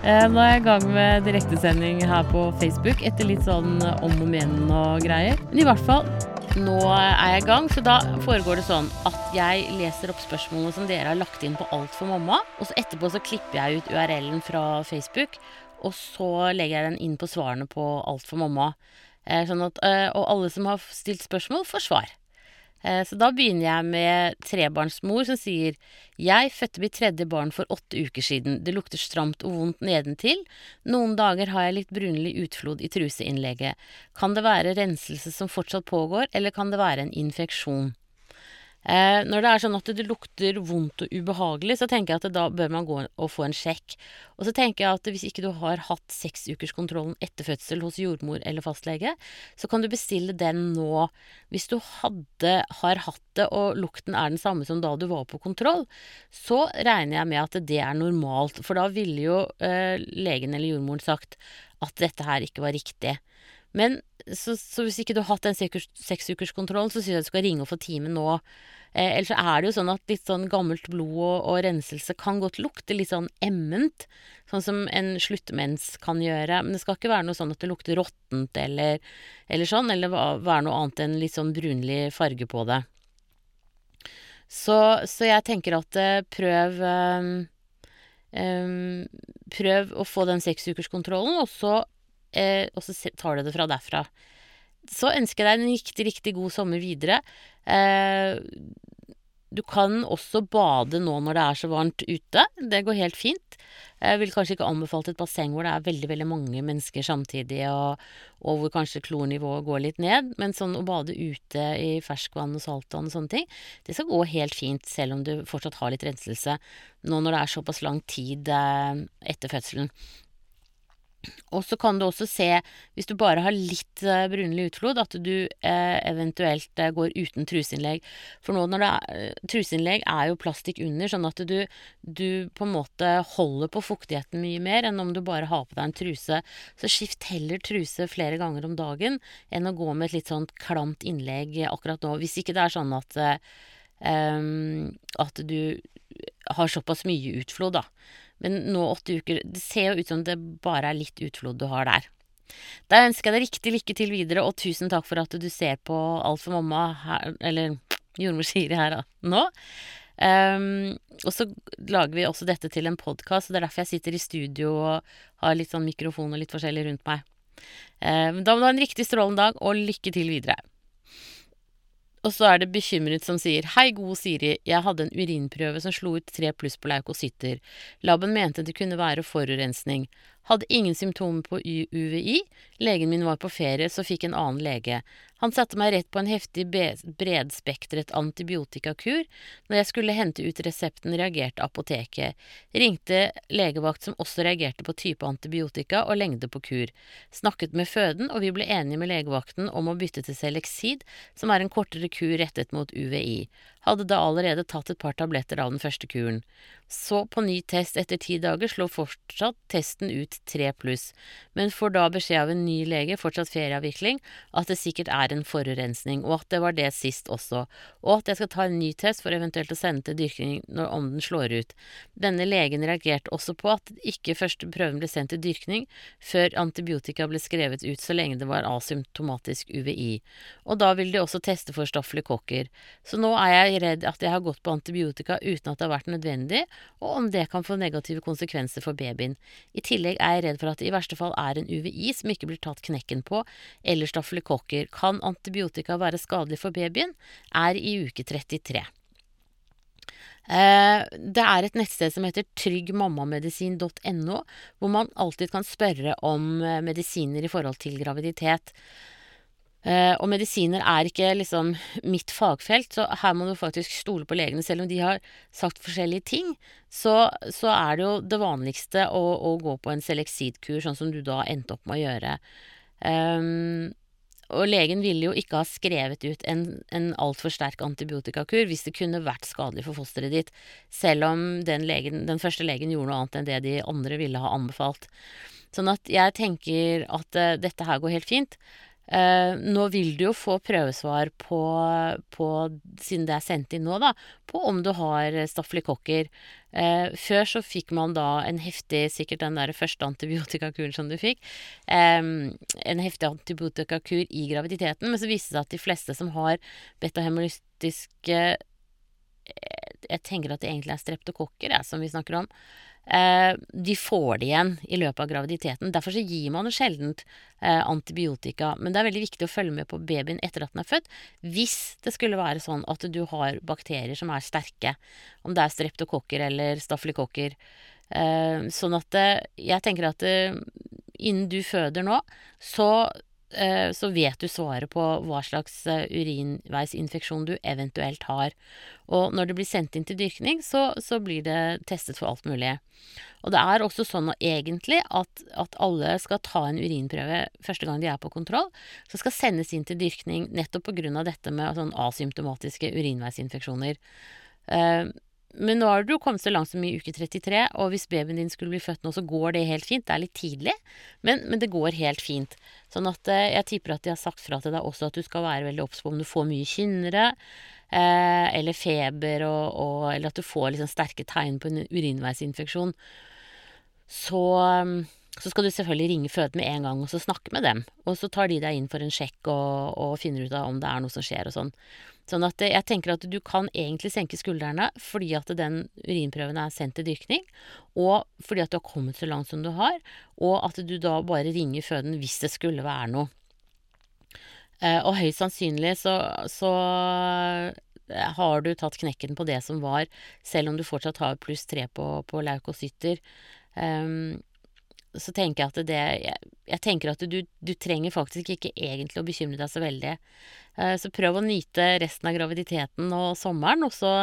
Eh, nå er jeg i gang med direktesending her på Facebook etter litt sånn om og men og greier. Men i hvert fall, nå er jeg i gang, så da foregår det sånn at jeg leser opp spørsmålene som dere har lagt inn på Alt for mamma. Og så etterpå så klipper jeg ut URL-en fra Facebook, og så legger jeg den inn på svarene på Alt for mamma. Eh, sånn at, eh, og alle som har stilt spørsmål, får svar. Eh, så da begynner jeg med trebarnsmor som sier Jeg fødte mitt tredje barn for åtte uker siden. Det lukter stramt og vondt nedentil. Noen dager har jeg litt brunlig utflod i truseinnlegget. Kan det være renselse som fortsatt pågår, eller kan det være en infeksjon? Eh, når det er sånn at det lukter vondt og ubehagelig, så tenker jeg at da bør man gå og få en sjekk. Og så tenker jeg at hvis ikke du har hatt seksukerskontrollen etter fødsel hos jordmor eller fastlege, så kan du bestille den nå. Hvis du hadde, har hatt det og lukten er den samme som da du var på kontroll, så regner jeg med at det er normalt. For da ville jo eh, legen eller jordmoren sagt at dette her ikke var riktig. Men så, så, hvis ikke du har hatt den seksukerskontrollen, så syns jeg du skal ringe og få time nå. Eh, ellers er det jo sånn at litt sånn gammelt blod og, og, renselse kan godt lukte litt sånn emment. Sånn som en sluttmens kan gjøre. Men det skal ikke være noe sånn at det lukter råttent eller, eller sånn. Eller være noe annet enn litt sånn brunlig farge på det. Så, så jeg tenker at eh, prøv um, um, Prøv å få den seksukerskontrollen, og så og så tar du det fra derfra. Så ønsker jeg deg en riktig, riktig god sommer videre. Eh, du kan også bade nå når det er så varmt ute. Det går helt fint. Jeg vil kanskje ikke anbefalt et basseng hvor det er veldig veldig mange mennesker samtidig, og, og hvor kanskje klornivået går litt ned. Men sånn å bade ute i ferskvann og saltvann og sånne ting, det skal gå helt fint selv om du fortsatt har litt renselse. Nå når det er såpass lang tid eh, etter fødselen. Og så kan du også se, hvis du bare har litt eh, brunlig utflod, at du eh, eventuelt eh, går uten truseinnlegg. For nå når det er eh, Truseinnlegg er jo plastikk under, sånn at du, du, på en måte holder på fuktigheten mye mer enn om du bare har på deg en truse. Så skift heller truse flere ganger om dagen enn å gå med et litt sånn klamt innlegg akkurat nå. Hvis ikke det er sånn at, eh, at du har såpass mye utflod, da. Men nå åtte uker Det ser jo ut som det bare er litt utflod du har der. Da ønsker jeg deg riktig lykke til videre, og tusen takk for at du ser på Alt for mamma her, eller jordmor Siri her da, nå. Um, og så lager vi også dette til en podkast, og det er derfor jeg sitter i studio og har litt sånn mikrofon og litt forskjellig rundt meg. Um, da må du ha en riktig strålende dag, og lykke til videre. Og så er det bekymret som sier Hei, gode Siri, jeg hadde en urinprøve som slo ut tre pluss på leukocytter. Laben mente det kunne være forurensning. Hadde ingen symptomer på UVI. Legen min var på ferie, så fikk en annen lege. Han satte meg rett på en heftig bredspektret antibiotikakur. Når jeg skulle hente ut resepten, reagerte apoteket. Ringte legevakt som også reagerte på type antibiotika og lengde på kur. Snakket med føden, og vi ble enige med legevakten om å bytte til Selexid, som er en kortere kur rettet mot UVI. Hadde da allerede tatt et par tabletter av den første kuren. Så på ny test etter ti dager slår fortsatt testen ut tre pluss, men får da beskjed av en ny lege, fortsatt ferieavvikling, at det sikkert er en forurensning, og at det var det sist også, og at jeg skal ta en ny test for eventuelt å sende til dyrking når ånden slår ut. Denne legen reagerte også på at ikke første prøven ble sendt til dyrkning før antibiotika ble skrevet ut så lenge det var asymptomatisk UVI, og da vil de også teste for stafylokokker. Så nå er jeg redd at jeg har gått på antibiotika uten at det har vært nødvendig, og om det kan få negative konsekvenser for babyen. I tillegg er jeg redd for at det i verste fall er en UVI som ikke blir tatt knekken på, eller stafylokokker. Kan antibiotika være skadelig for babyen? Er i uke 33. Eh, det er et nettsted som heter tryggmammamedisin.no, hvor man alltid kan spørre om eh, medisiner i forhold til graviditet. Uh, og medisiner er ikke liksom mitt fagfelt, så her må du faktisk stole på legene. Selv om de har sagt forskjellige ting, så, så er det jo det vanligste å, å gå på en Selexid-kur, sånn som du da endte opp med å gjøre. Um, og legen ville jo ikke ha skrevet ut en, en altfor sterk antibiotikakur hvis det kunne vært skadelig for fosteret ditt, selv om den, legen, den første legen gjorde noe annet enn det de andre ville ha anbefalt. Sånn at jeg tenker at uh, dette her går helt fint. Eh, nå vil du jo få prøvesvar på, på, siden det er sendt inn nå, da, på om du har stafylokokker. Eh, før så fikk man da en heftig, sikkert den der første antibiotikakuren som du fikk, eh, en heftig antibiotikakur i graviditeten, men så viste det seg at de fleste som har betahemolystiske Jeg tenker at det egentlig er streptokokker, jeg, som vi snakker om. Eh, de får det igjen i løpet av graviditeten. Derfor så gir man jo sjelden eh, antibiotika. Men det er veldig viktig å følge med på babyen etter at den er født. Hvis det skulle være sånn at du har bakterier som er sterke, om det er streptokokker eller staffelikokker. Eh, sånn at jeg tenker at innen du føder nå, så Eh, så vet du svaret på hva slags eh, urinveisinfeksjon du eventuelt har. Og når det blir sendt inn til dyrkning, så, så blir det testet for alt mulig. Og det er også sånn egentlig at, at, alle skal ta en urinprøve første gang de er på kontroll. Så skal sendes inn til dyrkning nettopp pga. dette med sånn asymptomatiske urinveisinfeksjoner. Uh, men nå har du kommet så langt som i uke 33, og hvis babyen din skulle bli født nå, så går det helt fint. Det er litt tidlig, men, men det går helt fint. Sånn at eh, jeg tipper at de har sagt fra til deg også at du skal være veldig obs på om du får mye kynnere, eh, eller feber, og, og, eller at du får liksom sterke tegn på en urinveisinfeksjon. Så, så skal du selvfølgelig ringe føden med en gang og så snakke med dem. Og så tar de deg inn for en sjekk og, og finner ut av om det er noe som skjer og sånn. Sånn at jeg tenker at du kan egentlig senke skuldrene fordi at den urinprøven er sendt til dyrkning, og fordi at du har kommet så langt som du har, og at du da bare ringer føden hvis det skulle være noe. Eh, og høyst sannsynlig så, så eh, har du tatt knekken på det som var, selv om du fortsatt har pluss tre på, på leukocytter. Um, så tenker jeg at det Jeg, jeg tenker at du, du, trenger faktisk ikke egentlig å bekymre deg så veldig. Eh, så prøv å nyte resten av graviditeten og sommeren, og så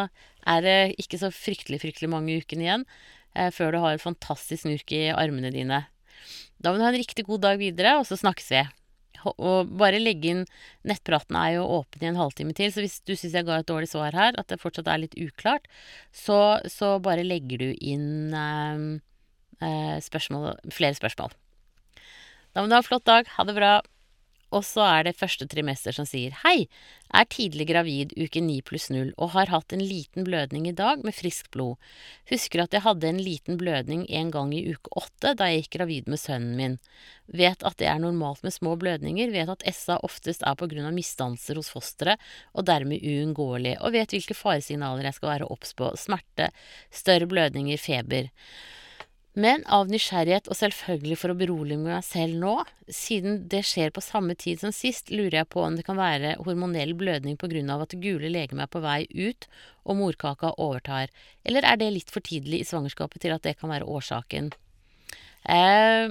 er det ikke så fryktelig, fryktelig mange ukene igjen eh, før du har et fantastisk snurk i armene dine. Da må du ha en riktig god dag videre, og så snakkes vi. Og bare legge inn Nettpraten er jo åpen i en halvtime til, så hvis du syns jeg ga et dårlig svar her, at det fortsatt er litt uklart, så, så bare legger du inn eh, spørsmål, flere spørsmål. Da må du ha en flott dag. Ha det bra. Og så er det første trimester som sier hei, er tidlig gravid uke 9 pluss 0 og har hatt en liten blødning i dag med friskt blod. Husker at jeg hadde en liten blødning en gang i uke 8 da jeg gikk gravid med sønnen min. Vet at det er normalt med små blødninger, vet at SA oftest er på grunn av misdannelser hos fosteret og dermed uunngåelig, og vet hvilke faresignaler jeg skal være obs på, smerte, større blødninger, feber. Men av nysgjerrighet, og selvfølgelig for å berolige meg selv nå, siden det skjer på samme tid som sist, lurer jeg på om det kan være hormonell blødning av at det gule legemet er på vei ut og morkaka overtar, eller er det litt for tidlig i svangerskapet til at det kan være årsaken? Eh,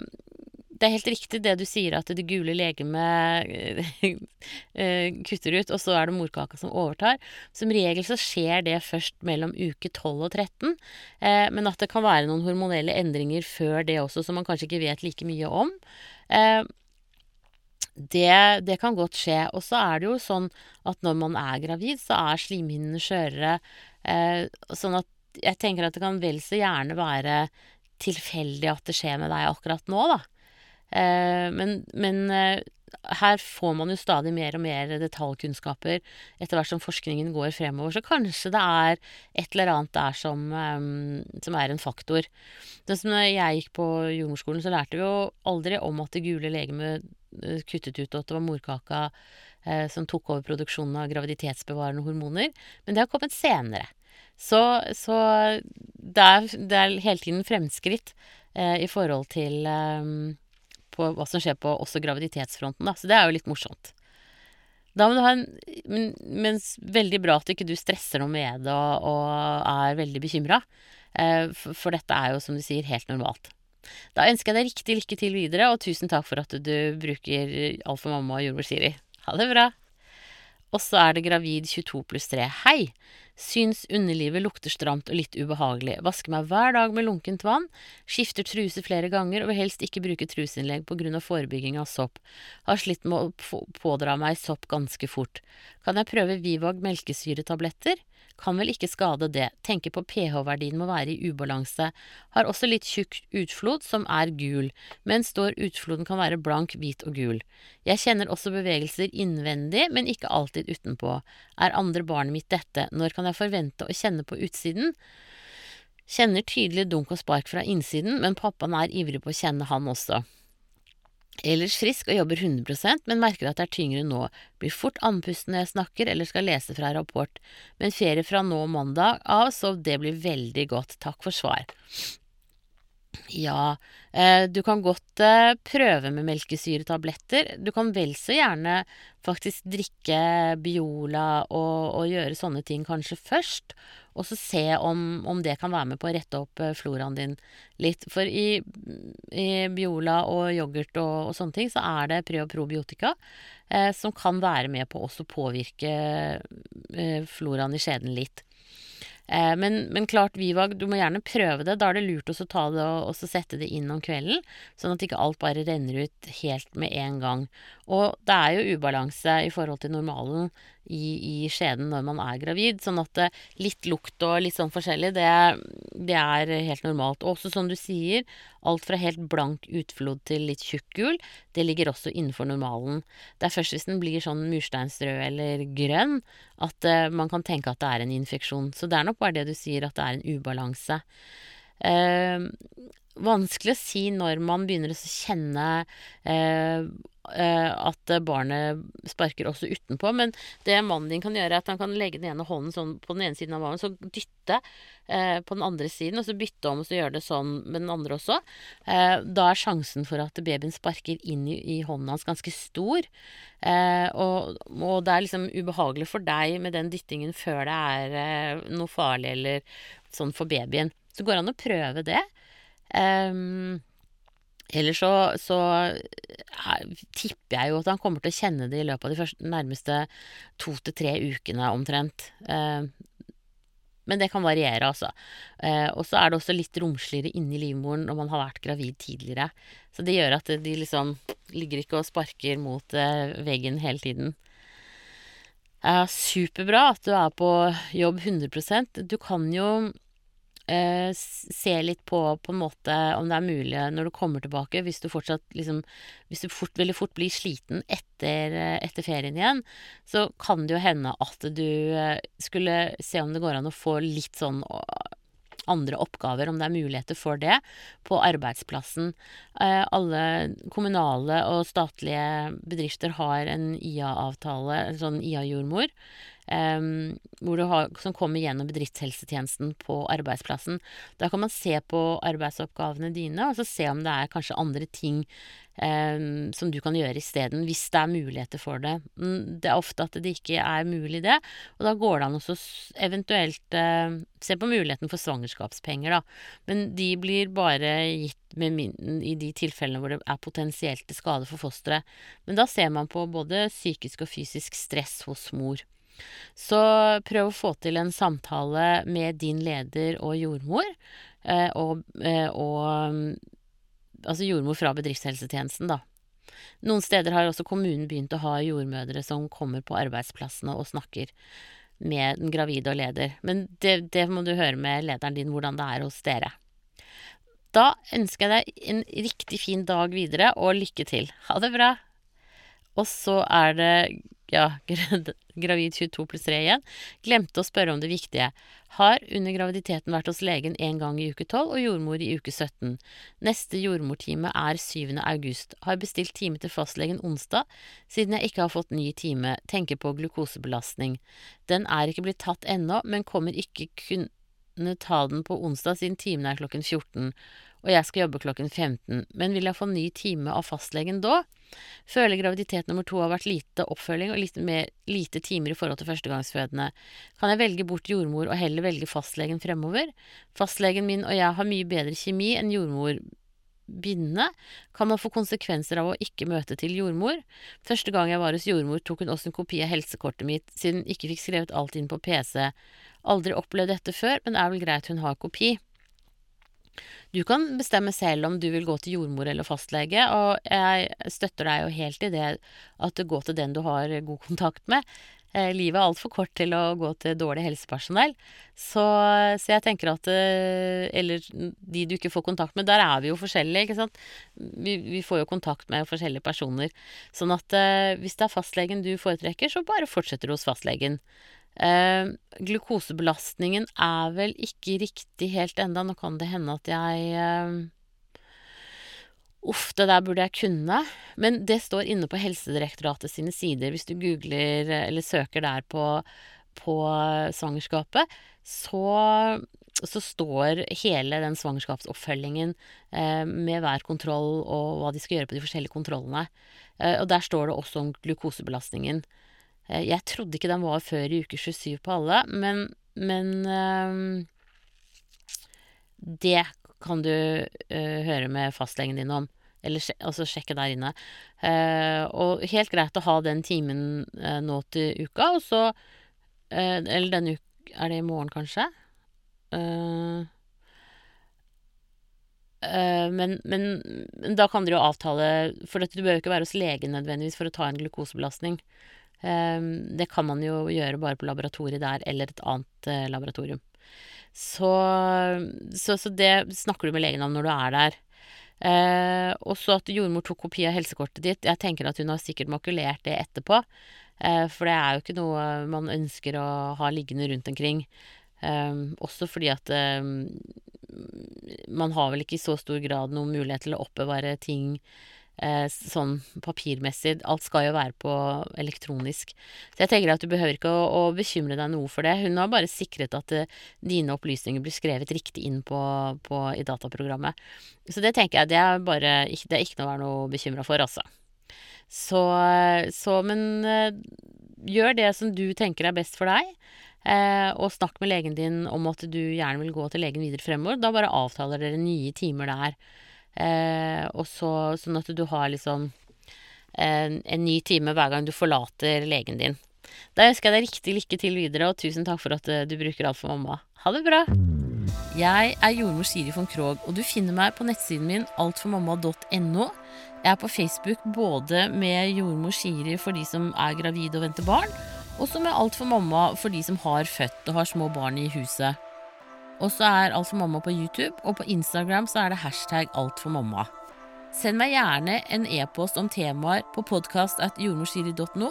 det er helt riktig det du sier, at det gule legemet eh, kutter ut, og så er det morkaka som overtar. Som regel så skjer det først mellom uke 12 og 13, eh, men at det kan være noen hormonelle endringer før det også, som man kanskje ikke vet like mye om. Eh, det, det, kan godt skje. Og så er det jo sånn at når man er gravid, så er slimhinnene skjørere. sånn at jeg tenker at det kan vel så gjerne være tilfeldig at det skjer med deg akkurat nå, da. Eh, men, men eh, her får man jo stadig mer og mer detaljkunnskaper etter hvert som forskningen går fremover. Så kanskje det er et eller annet der som, um, som er en faktor. Det som jeg gikk på jordmorskolen, så lærte vi jo aldri om at det gule legemet kuttet ut, og at det var morkaka uh, som tok over produksjonen av graviditetsbevarende hormoner. Men det har kommet senere. Så, så det, er, det, er, hele tiden fremskritt uh, i forhold til um, på hva som skjer på også graviditetsfronten, da. Så det er jo litt morsomt. Da må du ha en Men, men veldig bra at ikke du stresser noe med det og, og er veldig bekymra. Eh, for, for, dette er jo, som du sier, helt normalt. Da ønsker jeg deg riktig lykke til videre, og tusen takk for at du bruker Alfa Mamma og jordmor Siri. Ha det bra. Og så er det gravid 22 pluss 3. Hei! Syns underlivet lukter stramt og litt ubehagelig. Vasker meg hver dag med lunkent vann. Skifter truse flere ganger og vil helst ikke bruke truseinnlegg pga. forebygging av sopp. Har slitt med å pådra meg sopp ganske fort. Kan jeg prøve Vivag melkesyretabletter? Kan vel ikke skade det. Tenker på pH-verdien må være i ubalanse. Har også litt tjukk utflod, som er gul, men står utfloden kan være blank, hvit og gul. Jeg kjenner også bevegelser innvendig, men ikke alltid utenpå. Er andre barnet mitt dette? Når kan jeg forvente å kjenne på utsiden? Kjenner tydelig dunk og spark fra innsiden, men pappaen er ivrig på å kjenne han også. Ellers frisk og jobber 100 men merker at det er tyngre nå. Blir fort andpusten når jeg snakker eller skal lese fra rapport. Men ferie fra nå mandag av, så det blir veldig godt. Takk for svar. Ja, eh, du kan godt eh, prøve med melkesyretabletter. Du kan vel så gjerne faktisk drikke Biola og, og gjøre sånne ting kanskje først. Og så se om, om, det kan være med på å rette opp eh, floraen din litt. For i, i Biola og yoghurt og, og, sånne ting så er det pre- og probiotika eh, som kan være med på å påvirke eh, floraen i skjeden litt. Eh, men, men, klart, Vivag, du må gjerne prøve det. Da er det lurt å ta det og, og sette det inn om kvelden, sånn at ikke alt bare renner ut helt med en gang. Og det er jo ubalanse i forhold til normalen i, i skjeden når man er gravid. Sånn at eh, litt lukt og litt sånn forskjellig, det, det, er helt normalt. Og også som du sier, alt fra helt blank utflod til litt tjukk gul, det ligger også innenfor normalen. Det er først hvis den blir sånn mursteinsrød eller grønn at uh, man kan tenke at det er en infeksjon. Så det er nok bare det du sier, at det er en ubalanse. Uh, vanskelig å si når man begynner å kjenne uh, Eh, at barnet sparker også utenpå. Men det mannen din kan gjøre, er at han kan legge den ene hånden sånn på den ene siden av magen, så dytte eh, på den andre siden, og så bytte om og så gjøre det sånn med den andre også. Eh, da er sjansen for at babyen sparker inn i, i hånden hans ganske stor. Eh, og, og, det er liksom ubehagelig for deg med den dyttingen før det er eh, noe farlig eller sånn for babyen. Så går det an å prøve det. Ellers så, så tipper jeg jo at han kommer til å kjenne det i løpet av de første, nærmeste to til tre ukene omtrent. Eh, men det kan variere, altså. Eh, og så er det også litt romsligere inni livmoren når man har vært gravid tidligere. Så det gjør at de liksom ligger ikke og sparker mot eh, veggen hele tiden. superbra at du er på jobb 100% Du kan jo eh, se litt på på en måte om det er mulig når du kommer tilbake, hvis du fortsatt liksom Hvis du fort, veldig fort blir sliten etter, eh, etter, ferien igjen, så kan det jo hende at du eh, skulle se om det går an å få litt sånn andre oppgaver, om det er muligheter for det, på arbeidsplassen. Eh, alle kommunale og statlige bedrifter har en IA-avtale, en sånn IA-jordmor. Um, har, som kommer gjennom bedriftshelsetjenesten på arbeidsplassen. Da kan man se på arbeidsoppgavene dine, og så se om det er kanskje andre ting um, som du kan gjøre isteden, hvis det er muligheter for det. Mm, det er ofte at det ikke er mulig, det, og da går det an å eventuelt uh, se på muligheten for svangerskapspenger, da. Men de blir bare gitt min, i de tilfellene hvor det er potensielt til skade for fosteret. Men da ser man på både psykisk og fysisk stress hos mor. Så prøv å få til en samtale med din leder og jordmor, eh, og, eh, og Altså jordmor fra bedriftshelsetjenesten, da. Noen steder har også kommunen begynt å ha jordmødre som kommer på arbeidsplassene og snakker med den gravide og leder. Men det, det må du høre med lederen din hvordan det er hos dere. Da ønsker jeg deg en riktig fin dag videre, og lykke til. Ha det bra! Og så er det ja, gravid 22 pluss 3 igjen, glemte å spørre om det viktige. Har under graviditeten vært hos legen én gang i uke 12 og jordmor i uke 17. Neste jordmortime er 7. august. Har bestilt time til fastlegen onsdag, siden jeg ikke har fått ny time. Tenker på glukosebelastning. Den er ikke blitt tatt ennå, men kommer ikke kunne ta den på onsdag siden timen er klokken 14 og jeg skal jobbe klokken 15, men vil jeg få ny time av fastlegen da? Føler graviditet nummer to har vært lite oppfølging og lite, mer, lite timer i forhold til førstegangsfødende. Kan jeg velge bort jordmor og heller velge fastlegen fremover? Fastlegen min og jeg har mye bedre kjemi enn jordmor bindende, kan man få konsekvenser av å ikke møte til jordmor. Første gang jeg var hos jordmor, tok hun også en kopi av helsekortet mitt, siden hun ikke fikk skrevet alt inn på PC. Aldri opplevd dette før, men det er vel greit hun har kopi. Du kan bestemme selv om du vil gå til jordmor eller fastlege, og jeg støtter deg jo helt i det at du går til den du har god kontakt med. Eh, livet er altfor kort til å gå til dårlig helsepersonell. Så, så, jeg tenker at eh, Eller de du ikke får kontakt med. Der er vi jo forskjellige, ikke sant. Vi, vi får jo kontakt med forskjellige personer. Sånn at eh, hvis det er fastlegen du foretrekker, så bare fortsetter du hos fastlegen. Eh, glukosebelastningen er vel ikke riktig helt enda. Nå kan det hende at jeg eh, Uff, det der burde jeg kunne. Men det står inne på Helsedirektoratet sine sider. Hvis du googler eller søker der på, på svangerskapet, så, så, står hele den svangerskapsoppfølgingen eh, med hver kontroll og hva de skal gjøre på de forskjellige kontrollene. Eh, og der står det også om glukosebelastningen. Eh, jeg trodde ikke den var før i uke 27 på alle, men, men eh, det kan du uh, høre med fastlegen din om. Eller altså sjekke der inne. Og helt greit å ha den timen nå til uka, og så Eller denne uka Er det i morgen, kanskje? Men, men, da kan dere jo avtale For du behøver ikke være hos legen nødvendigvis for å ta en glukosebelastning. Det kan man jo gjøre bare på laboratoriet der eller et annet laboratorium. Så, så, så, det snakker du med legen om når du er der. Eh, og så at jordmor tok kopi av helsekortet ditt. Jeg tenker at hun har sikkert makulert det etterpå. Eh, for det er jo ikke noe man ønsker å ha liggende rundt omkring. Eh, også fordi at eh, man har vel ikke i så stor grad noen mulighet til å oppbevare ting eh, sånn papirmessig. Alt skal jo være på elektronisk. Så jeg tenker at du behøver ikke å, å bekymre deg noe for det. Hun har bare sikret at uh, dine opplysninger blir skrevet riktig inn på, på, i dataprogrammet. Så det tenker jeg det er bare Det er ikke noe å være noe bekymra for, altså. Så, så men uh, gjør det som du tenker er best for deg. Eh, og snakk med legen din om at du gjerne vil gå til legen videre fremover. Da bare avtaler dere nye timer der. Eh, og så, sånn at du har liksom en, en, ny time hver gang du forlater legen din. Da ønsker jeg deg riktig lykke til videre, og tusen takk for at eh, du bruker alt for mamma. Ha det bra! Jeg er jordmor Siri von Krogh, og du finner meg på nettsiden min altformamma.no. Jeg er på Facebook både med jordmor Siri for de som er gravide og venter barn, og så med Alt for mamma for de som har født og har små barn i huset. Og så er Alt for mamma på YouTube, og på Instagram så er det hashtag alt for mamma. Send meg gjerne en e-post om temaer på podkast.jordmorsiri.no.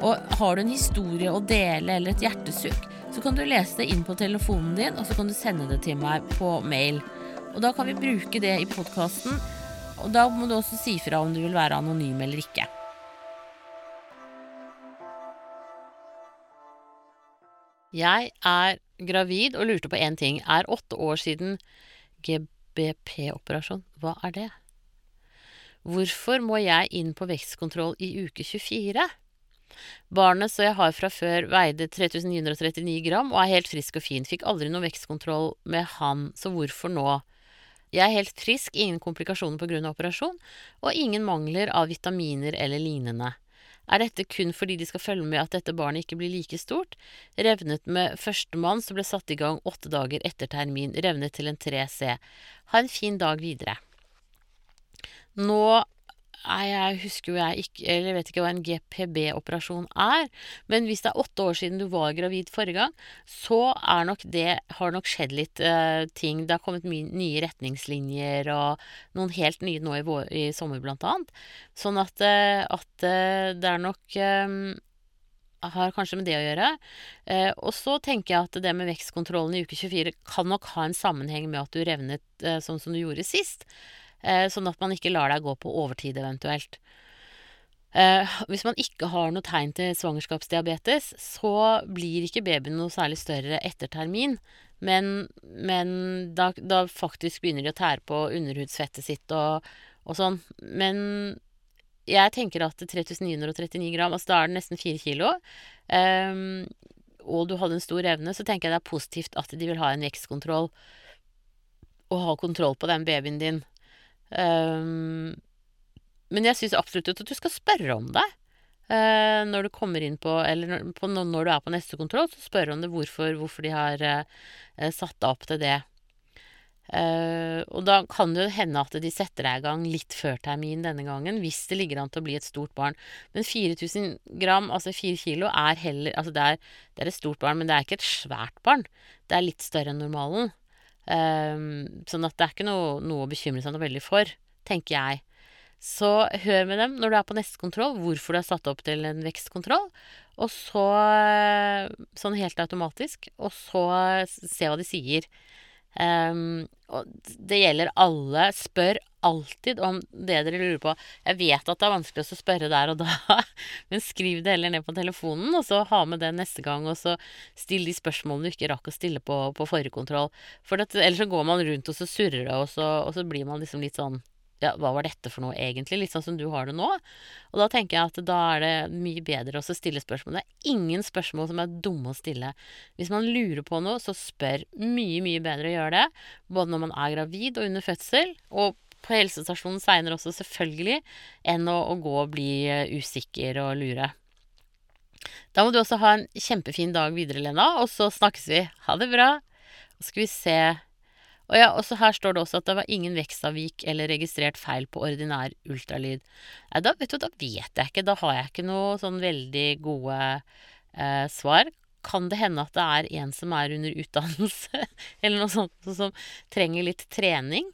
Og har du en historie å dele eller et hjertesukk, så kan du lese det inn på telefonen din, og så kan du sende det til meg på mail. Og da kan vi bruke det i podkasten, og da må du også si fra om du vil være anonym eller ikke. Jeg er gravid og lurte på én ting. Er åtte år siden GBP-operasjon. Hva er det? Hvorfor må jeg inn på vekstkontroll i uke 24? Barnet som jeg har fra før, veide 3939 gram og er helt frisk og fin. Fikk aldri noe vekstkontroll med han, så hvorfor nå? Jeg er helt frisk, ingen komplikasjoner pga. operasjon, og ingen mangler av vitaminer eller lignende. Er dette kun fordi de skal følge med at dette barnet ikke blir like stort? Revnet med førstemann som ble satt i gang åtte dager etter termin, revnet til en 3C. Ha en fin dag videre. Nå Nei, jeg husker jo jeg ikke Eller vet ikke hva en GPB-operasjon er. Men hvis det er åtte år siden du var gravid forrige gang, så er nok det Har nok skjedd litt uh, ting. Det har kommet nye retningslinjer og noen helt nye nå i, vår, i sommer, blant annet. Sånn at, uh, at uh, det er nok har kanskje med det å gjøre. Eh, og så tenker jeg at det med vekstkontrollen i uke 24 kan nok ha en sammenheng med at du revnet eh, sånn som du gjorde sist. Eh, sånn at man ikke lar deg gå på overtid eventuelt. Eh, hvis man ikke har noe tegn til svangerskapsdiabetes, så blir ikke babyen noe særlig større etter termin. Men, men da, da, faktisk begynner de å tære på underhudsfettet sitt og, og sånn. Men jeg tenker at 3939 gram, altså da er det nesten 4 kilo, um, og du hadde en stor evne, så tenker jeg det er positivt at de vil ha en vekstkontroll og ha kontroll på den babyen din. Um, men jeg syns absolutt at du skal spørre om det. Uh, når du kommer inn på Eller når, på, når, du er på neste kontroll, så spør om det hvorfor, hvorfor de har uh, satt opp til det. Uh, og da kan det hende at de setter deg i gang litt før termin denne gangen, hvis det ligger an til å bli et stort barn. Men 4000 gram, altså 4 kilo, er heller Altså det er, det er, et stort barn, men det er ikke et svært barn. Det er litt større enn normalen. Uh, sånn at det er ikke noe, noe å bekymre seg noe veldig for, tenker jeg. Så hør med dem når du er på neste kontroll, hvorfor du er satt opp til en vekstkontroll. Og så Sånn helt automatisk. Og så se hva de sier. Um, og det gjelder alle. Spør alltid om det dere lurer på. Jeg vet at det er vanskelig å spørre der og da, men skriv det heller ned på telefonen, og så ha med det neste gang. Og så still de spørsmålene du ikke rakk å stille på, på forrige kontroll. For det, ellers så går man rundt, og så surrer det, og så, og så blir man liksom litt sånn ja, hva var dette for noe egentlig? Litt sånn som du har det nå. Og da tenker jeg at da er det mye bedre å stille spørsmål. Det er ingen spørsmål som er dumme å stille. Hvis man lurer på noe, så spør. Mye, mye bedre å gjøre det. Både når man er gravid og under fødsel, og på helsestasjonen seinere også, selvfølgelig, enn å, å, gå og bli eh, usikker og lure. Da må du også ha en kjempefin dag videre, Lena, og så snakkes vi. Ha det bra. Så skal vi se og ja, også her står det også at det var ingen vekstavvik eller registrert feil på ordinær ultralyd. Nei, da, vet du, da vet jeg ikke. Da har jeg ikke noe sånn veldig gode eh, svar. Kan det hende at det er en som er under utdannelse, eller noe sånt, som trenger litt trening,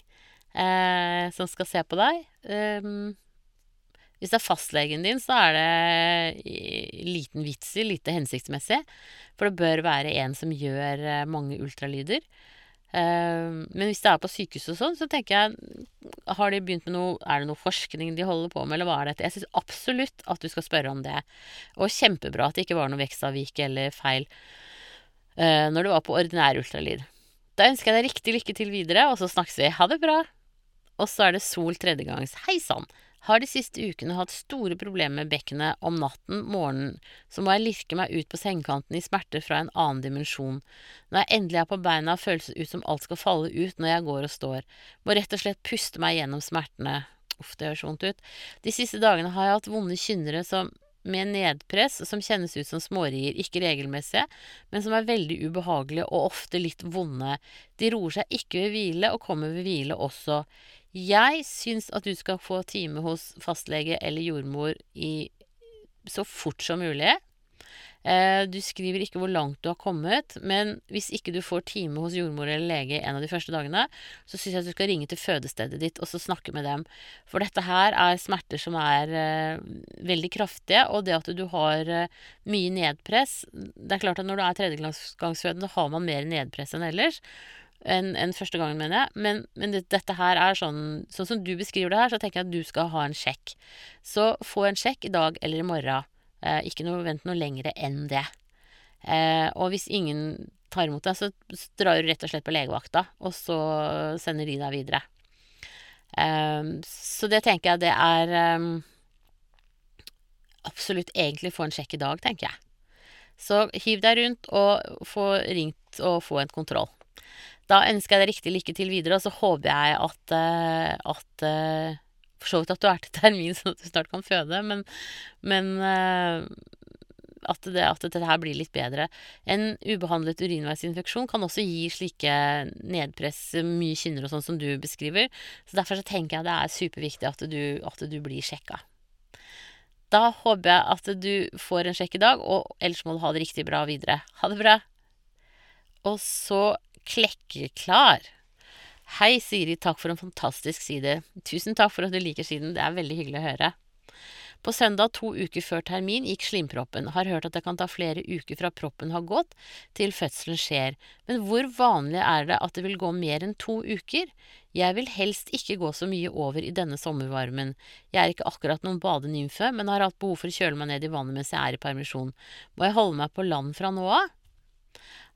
eh, som skal se på deg? Um, hvis det er fastlegen din, så er det liten vits i, lite hensiktsmessig. For det bør være en som gjør eh, mange ultralyder. Ehm, men hvis det er på sykehus og sånn, så tenker jeg Har de begynt med noe Er det noe forskning de holder på med, eller hva er dette? Jeg syns absolutt at du skal spørre om det. Og kjempebra at det ikke var noe vekstavvik eller feil når du var på ordinær ultralyd. Da ønsker jeg deg riktig lykke til videre, og så snakkes vi. Ha det bra! Og så er det Sol tredjegangs. Hei sann! Har de siste ukene hatt store problemer med bekkenet om natten, morgenen, så må jeg lirke meg ut på sengekanten i smerter fra en annen dimensjon. Når jeg endelig er på beina, føles det ut som alt skal falle ut når jeg går og står. Må rett og slett puste meg gjennom smertene. Uff, det høres vondt ut. De siste dagene har jeg hatt vonde kynnere som med nedpress som kjennes ut som smårier, ikke regelmessige, men som er veldig ubehagelige og ofte litt vonde. De roer seg ikke ved hvile, og kommer ved hvile også. Jeg syns at du skal få time hos fastlege eller jordmor i så fort som mulig. Eh, du skriver ikke hvor langt du har kommet, men hvis ikke du får time hos jordmor eller lege en av de første dagene, så syns jeg at du skal ringe til fødestedet ditt og så snakke med dem. For dette her er smerter som er uh, veldig kraftige, og det at du har uh, mye nedpress Det er klart at når du er tredjegangsfødende, har man mer nedpress enn ellers enn en første gangen, mener jeg. Men, men det, dette her er sånn Sånn som du beskriver det her, så tenker jeg at du skal ha en sjekk. Så få en sjekk i dag eller i morgen. Eh, ikke noe, vent noe lengre enn det. Eh, og hvis ingen tar imot deg, så drar du rett og slett på legevakta, og så sender de deg videre. Eh, så det tenker jeg det er eh, Absolutt egentlig få en sjekk i dag, tenker jeg. Så hiv deg rundt og få ringt og få en kontroll. Da ønsker jeg deg riktig lykke til videre, og så håper jeg at, at For så vidt at du er til termin, sånn at du snart kan føde, men, men uh, at, det, at dette her blir litt bedre. En ubehandlet urinveisinfeksjon kan også gi slike nedpress, mye kynner og sånn som du beskriver. Så derfor så tenker jeg det er superviktig at du, at du blir sjekka. Da håper jeg at du får en sjekk i dag, og ellers må du ha det riktig bra videre. Ha det bra. Og så Klekkeklar. Hei, Siri. Takk for en fantastisk side. Tusen takk for at du liker siden. Det er veldig hyggelig å høre. På søndag to uker før termin gikk slimproppen. Har hørt at det kan ta flere uker fra proppen har gått til fødselen skjer. Men hvor vanlig er det at det vil gå mer enn to uker? Jeg vil helst ikke gå så mye over i denne sommervarmen. Jeg er ikke akkurat noen badenymfe, men har hatt behov for å kjøle meg ned i vannet mens jeg er i permisjon. Må jeg holde meg på land fra nå av?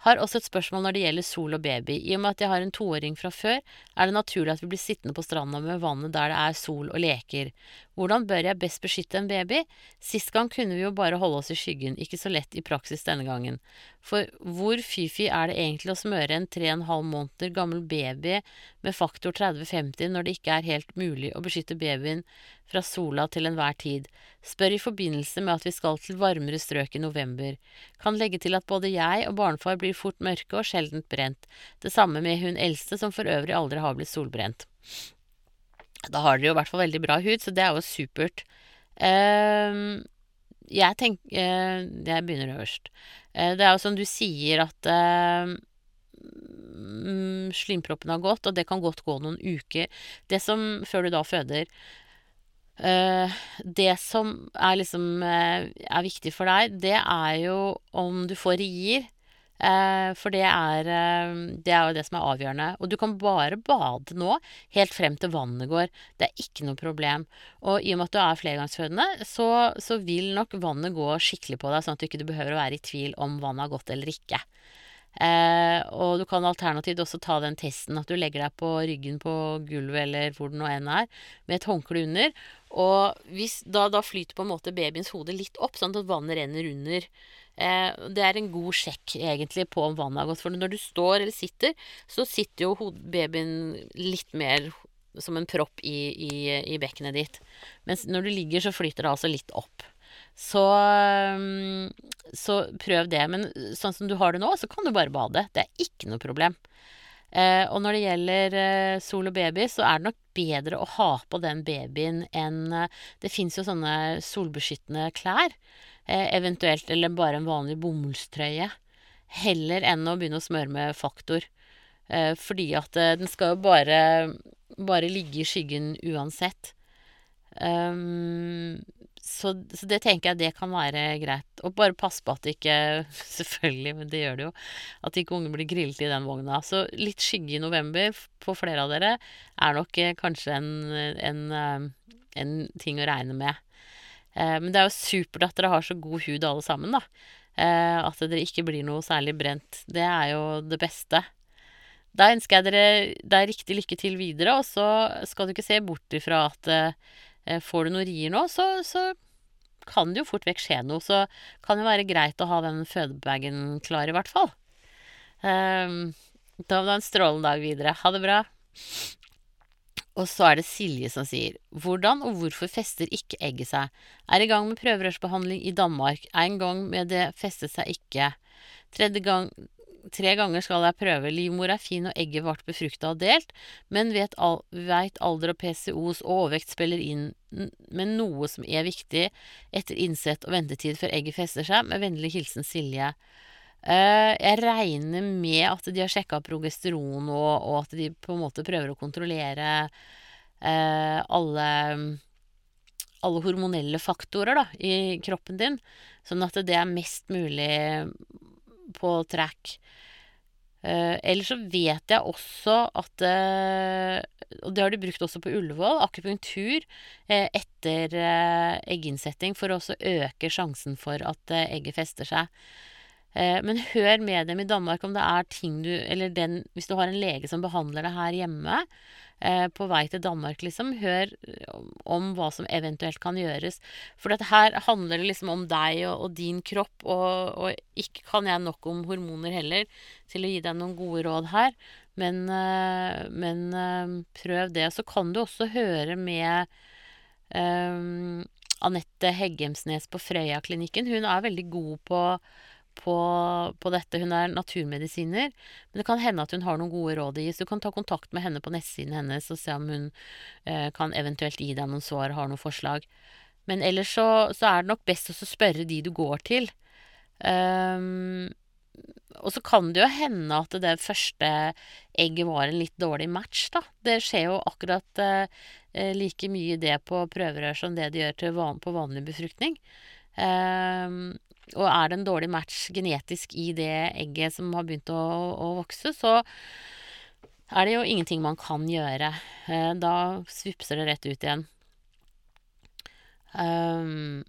Har også et spørsmål når det gjelder sol og baby. I og med at jeg har en toåring fra før, er det naturlig at vi blir sittende på stranda med vannet der det er sol og leker. Hvordan bør jeg best beskytte en baby? Sist gang kunne vi jo bare holde oss i skyggen, ikke så lett i praksis denne gangen. For hvor fy-fy er det egentlig å smøre en tre og en halv måneder gammel baby med faktor 30-50 når det ikke er helt mulig å beskytte babyen fra sola til enhver tid? Spør i forbindelse med at vi skal til varmere strøk i november. Kan legge til at både jeg og barnefar blir fort mørke og sjeldent brent. Det samme med hun eldste, som for øvrig aldri har blitt solbrent. Da har dere jo i hvert fall veldig bra hud, så det er jo supert. Uh, jeg tenker uh, Jeg begynner øverst. Uh, det er jo som du sier at uh, slimproppen har gått, og det kan godt gå noen uker. Det som Før du da føder. det som er liksom er viktig for deg, det er jo om du får rier. Eh, for det er, eh, det er jo det som er avgjørende. Og du kan bare bade nå, helt frem til vannet går. Det er ikke noe problem. Og i og med at du er flergangsfødende, så, så vil nok vannet gå skikkelig på deg, sånn at du ikke behøver å være i tvil om vannet har gått eller ikke. Eh, og du kan alternativt også ta den testen at du legger deg på ryggen på gulvet eller hvor det nå enn er, med et håndkle under. Og hvis, da, da flyter på en måte babyens hode litt opp, sånn at vannet renner under. Eh, det er en god sjekk egentlig på om vannet har gått. For når du står eller sitter, så sitter jo babyen litt mer som en propp i, i, i, bekkenet ditt. Mens når du ligger, så flyter det altså litt opp. Så, mm, så prøv det. Men sånn som du har det nå, så kan du bare bade. Det er ikke noe problem. Eh, og når det gjelder eh, sol og baby, så er det nok bedre å ha på den babyen enn eh, Det fins jo sånne solbeskyttende klær. Eh, eventuelt eller bare en vanlig bomullstrøye. Heller enn å begynne å smøre med faktor. Eh, fordi at eh, den skal jo bare, bare ligge i skyggen uansett. Um, så, så, det tenker jeg det kan være greit. Og bare passe på at ikke Selvfølgelig, men det gjør det jo. At ikke unge blir grillet i den vogna. Så litt skygge i november på flere av dere er nok kanskje en, en, en ting å regne med. Eh, men det er jo supert at dere har så god hud alle sammen, da. Eh, at dere ikke blir noe særlig brent. Det er jo det beste. Da ønsker jeg dere deg riktig lykke til videre, og så skal du ikke se bort ifra at eh, får du noen rier nå, så, så kan det jo fort vekk skje noe. Så kan det være greit å ha den fødebagen klar, i hvert fall. Da må du ha en strålende dag videre. Ha det bra. Og så er det Silje som sier Hvordan og hvorfor fester ikke egget seg? Er i gang med prøverørsbehandling i Danmark. En gang med det festet seg ikke. Tredje gang Tre ganger skal jeg prøve. Livmor er fin og egget ble befrukta og delt, men vet, al vet alder og PCOs og overvekt spiller inn, med noe som er viktig etter innsett og ventetid før egget fester seg. Med vennlig hilsen Silje. Uh, jeg regner med at de har sjekka progesteron, og, og, at de på en måte prøver å kontrollere uh, alle, alle hormonelle faktorer da, i kroppen din, sånn at det er mest mulig på track. Uh, ellers så vet jeg også at Og det har de brukt også på Ullevål. Akupunktur etter egginnsetting for å også øke sjansen for at egget fester seg. Eh, men hør med dem i Danmark om det er ting du Eller den Hvis du har en lege som behandler det her hjemme, eh, på vei til Danmark, liksom, hør om hva som eventuelt kan gjøres. For dette her handler det liksom om deg og, og din kropp, og, og, ikke kan jeg nok om hormoner heller til å gi deg noen gode råd her. Men, eh, men prøv det. Så kan du også høre med um, Anette Heggemsnes på Frøya-klinikken. Hun er veldig god på på, på, dette. Hun er naturmedisiner, men det kan hende at hun har noen gode råd å gi. Så du kan ta kontakt med henne på nettsiden hennes og se om hun eh, kan eventuelt gi deg noen svar, har noen forslag. Men ellers så, så er det nok best å spørre de du går til. Um, og så kan det jo hende at det første egget var en litt dårlig match, da. Det skjer jo akkurat eh, like mye det på prøverør som det de gjør van på vanlig befruktning. Um, og er det en dårlig match genetisk i det egget som har begynt å, å vokse, så er det jo ingenting man kan gjøre. Eh, da svipser det rett ut igjen. Um,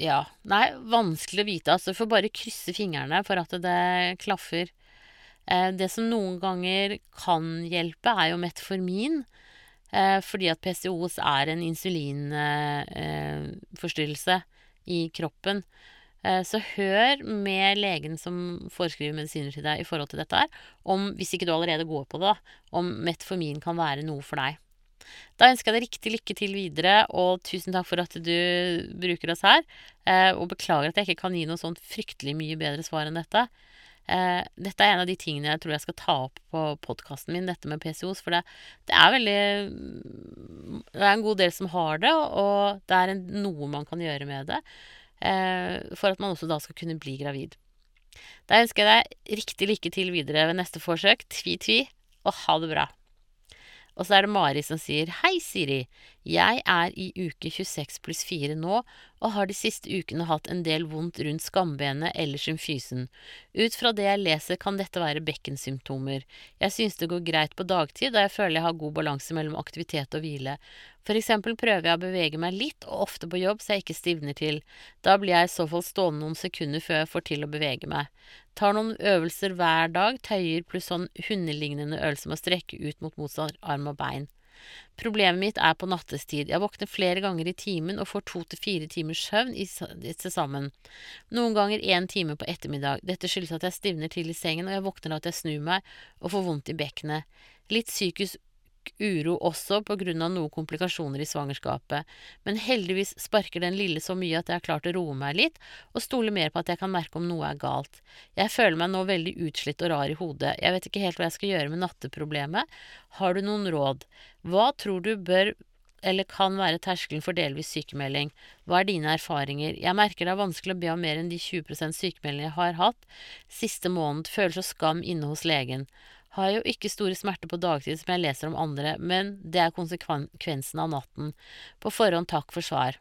Ja. Nei, vanskelig å vite. Altså, får bare krysse fingrene for at det klaffer. Eh, det som noen ganger kan hjelpe, er jo metformin. Fordi at PCOS er en insulinforstyrrelse i kroppen. Eh, så hør med legen som foreskriver medisiner til deg i forhold til dette her, om, hvis ikke du allerede går på det, om metformin kan være noe for deg. Da ønsker jeg deg riktig lykke til videre, og tusen takk for at du bruker oss her. Eh, og beklager at jeg ikke kan gi noe sånn fryktelig mye bedre svar enn dette. Eh, dette er en av de tingene jeg tror jeg skal ta opp på podkasten min, dette med PCOs. For det, det, er veldig Det er en god del som har det, og det er en, noe man kan gjøre med det. Eh, for at man også da skal kunne bli gravid. Da ønsker jeg deg riktig lykke til videre ved neste forsøk. Tvi-tvi, og ha det bra. Og så er det Mari som sier Hei, Siri. Jeg er i uke 26 pluss 4 nå, og har de siste ukene hatt en del vondt rundt skambenet eller symfysen. Ut fra det jeg leser, kan dette være bekkensymptomer. Jeg synes det går greit på dagtid, da jeg føler jeg har god balanse mellom aktivitet og hvile. For eksempel prøver jeg å bevege meg litt, og ofte på jobb, så jeg ikke stivner til. Da blir jeg i så fall stående noen sekunder før jeg får til å bevege meg. Tar noen øvelser hver dag, tøyer pluss sånn hundelignende øvelse med å strekke ut mot motsatt arm og bein. Problemet mitt er på nattestid. Jeg våkner flere ganger i timen og får to til fire timers søvn til sammen. Noen ganger én time på ettermiddag. Dette skyldes at jeg stivner til i sengen, og jeg våkner av at jeg snur meg og får vondt i bekkenet. Litt psykisk uro også på grunn av noen komplikasjoner i svangerskapet, men heldigvis sparker den lille så mye at jeg har klart å roe meg litt, og stoler mer på at jeg kan merke om noe er galt. Jeg føler meg nå veldig utslitt og rar i hodet, jeg vet ikke helt hva jeg skal gjøre med natteproblemet. Har du noen råd? Hva tror du bør eller kan være terskelen for delvis sykemelding. Hva er dine erfaringer? Jeg merker det er vanskelig å be om mer enn de 20 sykemeldingene jeg har hatt siste måned, føler så skam inne hos legen. Har jo ikke store smerter på dagtid som jeg leser om andre, men det er konsekvensen av natten. På forhånd takk for svar.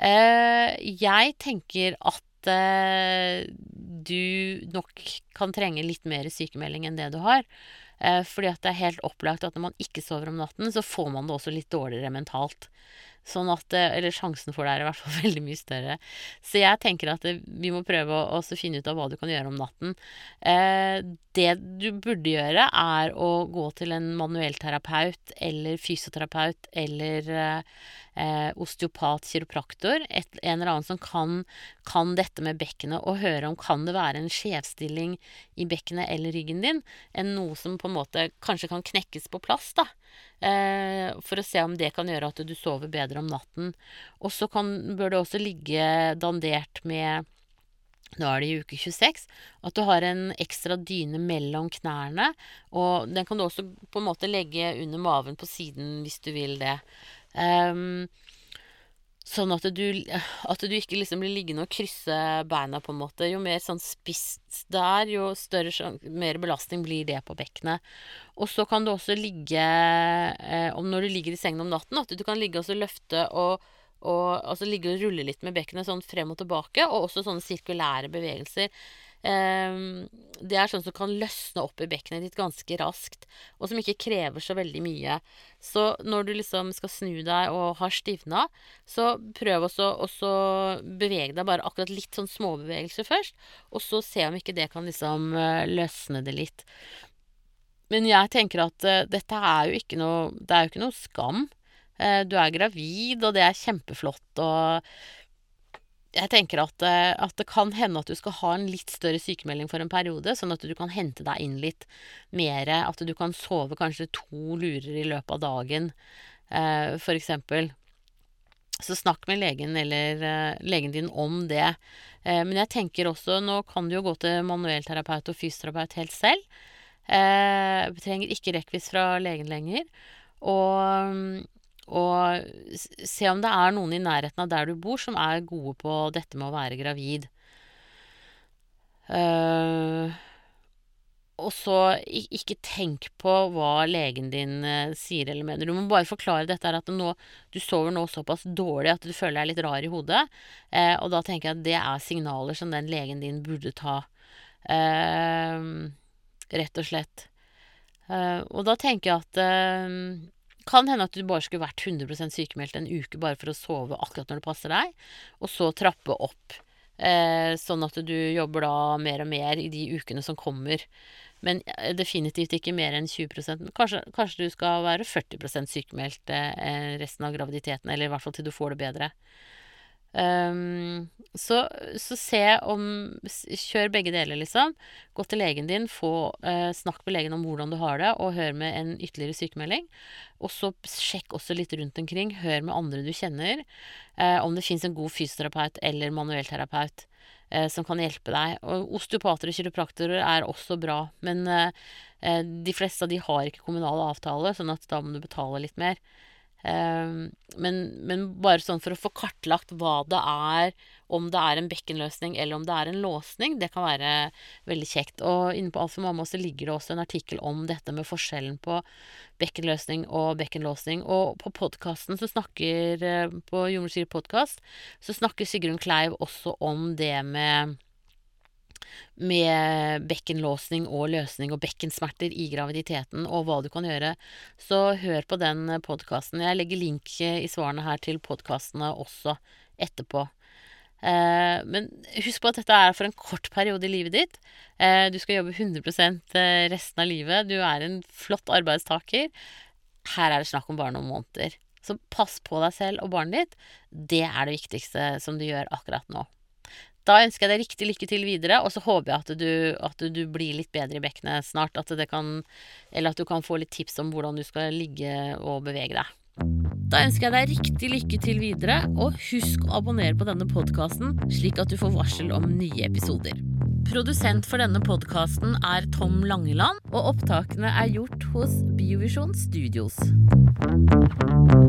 Eh, jeg tenker at eh, du nok kan trenge litt mer sykemelding enn det du har. Eh, fordi at det er helt opplagt at når man ikke sover om natten, så får man det også litt dårligere mentalt. Sånn at, eh, eller sjansen for det er i hvert fall veldig mye større. Så jeg tenker at eh, vi må prøve å, finne ut av hva du kan gjøre om natten. Eh, det du burde gjøre, er å gå til en manuellterapeut eller fysioterapeut eller eh, osteopat, kiropraktor, et, en eller annen som kan, kan, dette med bekkenet, og høre om kan det være en skjevstilling i bekkenet eller ryggen din, enn noe som på en måte kanskje kan knekkes på plass, da. Eh, for å se om det kan gjøre at du sover bedre om natten. Og så bør det også ligge dandert med nå er det i uke 26. At du har en ekstra dyne mellom knærne. Og den kan du også på en måte legge under maven på siden hvis du vil det. Um, sånn at du, at du ikke liksom blir liggende og krysse beina, på en måte. Jo mer sånn spisst det er, jo større mer belastning blir det på bekkenet. Og så kan du også ligge, eh, når du ligger i sengen om natten, at du kan ligge og løfte og, og altså ligge og rulle litt med bekkenet sånn frem og tilbake, og også sånne sirkulære bevegelser. Um, det er sånn som kan løsne opp i bekkenet ditt ganske raskt, og som ikke krever så veldig mye. Så når du liksom skal snu deg og har stivna, så prøv også å bevege deg bare akkurat litt sånn småbevegelser først, og så se om ikke det kan liksom uh, løsne det litt. Men jeg tenker at uh, dette er jo ikke noe Det er jo ikke noe skam. Uh, du er gravid, og det er kjempeflott, og jeg tenker at, eh, at, det kan hende at du skal ha en litt større sykemelding for en periode, sånn at du kan hente deg inn litt mer. At du kan sove kanskje to lurer i løpet av dagen, eh, eksempel. Så snakk med legen eller eh, legen din om det. Eh, men jeg tenker også, nå kan du jo gå til manuellterapeut og fysioterapeut helt selv. Eh, trenger ikke rekvis fra legen lenger. Og og se om det er noen i nærheten av der du bor som er gode på dette med å være gravid. Uh, og så ikke tenk på hva legen din uh, sier eller mener. Du må bare forklare dette at nå, du sover nå såpass dårlig at du føler deg litt rar i hodet. Uh, og da tenker jeg at det er signaler som den legen din burde ta. rett og slett. og da tenker jeg at Kan hende at du bare skulle vært 100% sykemeldt en uke bare for å sove akkurat når det passer deg, og så trappe opp. Eh, sånn at du jobber da mer og mer i de ukene som kommer. Men eh, definitivt ikke mer enn 20 Kanskje, kanskje du skal være 40 sykemeldt eh, resten av graviditeten, eller i hvert fall til du får det bedre. Um, så, så, se om Kjør begge deler, liksom. Gå til legen din, få uh, snakk med legen om hvordan du har det, og hør med en ytterligere sykemelding. Og så sjekk også litt rundt omkring. Hør med andre du kjenner. Uh, om det fins en god fysioterapeut eller manuellterapeut uh, som kan hjelpe deg. Og osteopater og kiropraktorer er også bra, men de fleste av de har ikke kommunal avtale, sånn at da må du betale litt mer. Ehm, men, men, bare sånn for å få kartlagt hva det er, om det er en bekkenløsning eller om det er en låsning, det kan være veldig kjekt. Og inne på Alt for mamma så ligger det også en artikkel om dette med forskjellen på bekkenløsning og bekkenlåsning. Og på podkasten så snakker eh, På Jordmorsyre podkast så snakker Sigrun Kleiv også om det med med bekkenlåsning og løsning og bekkensmerter i graviditeten, og hva du kan gjøre, så hør på den podkasten. Jeg legger link i svarene her til podkastene også etterpå. Eh, men husk på at dette er for en kort periode i livet ditt. Eh, du skal jobbe 100 eh, resten av livet. Du er en flott arbeidstaker. Her er det snakk om bare noen måneder. Så pass på deg selv og barnet ditt. Det er det viktigste som du gjør akkurat nå. Da ønsker jeg deg riktig lykke til videre, og så håper jeg at du, at du blir litt bedre i bekkenet snart. At kan, eller at du kan få litt tips om hvordan du skal ligge og bevege deg. Da ønsker jeg deg riktig lykke til videre, og husk å abonnere på denne podkasten, slik at du får varsel om nye episoder. Produsent for denne podkasten er Tom Langeland, og opptakene er gjort hos Biovisjon Studios.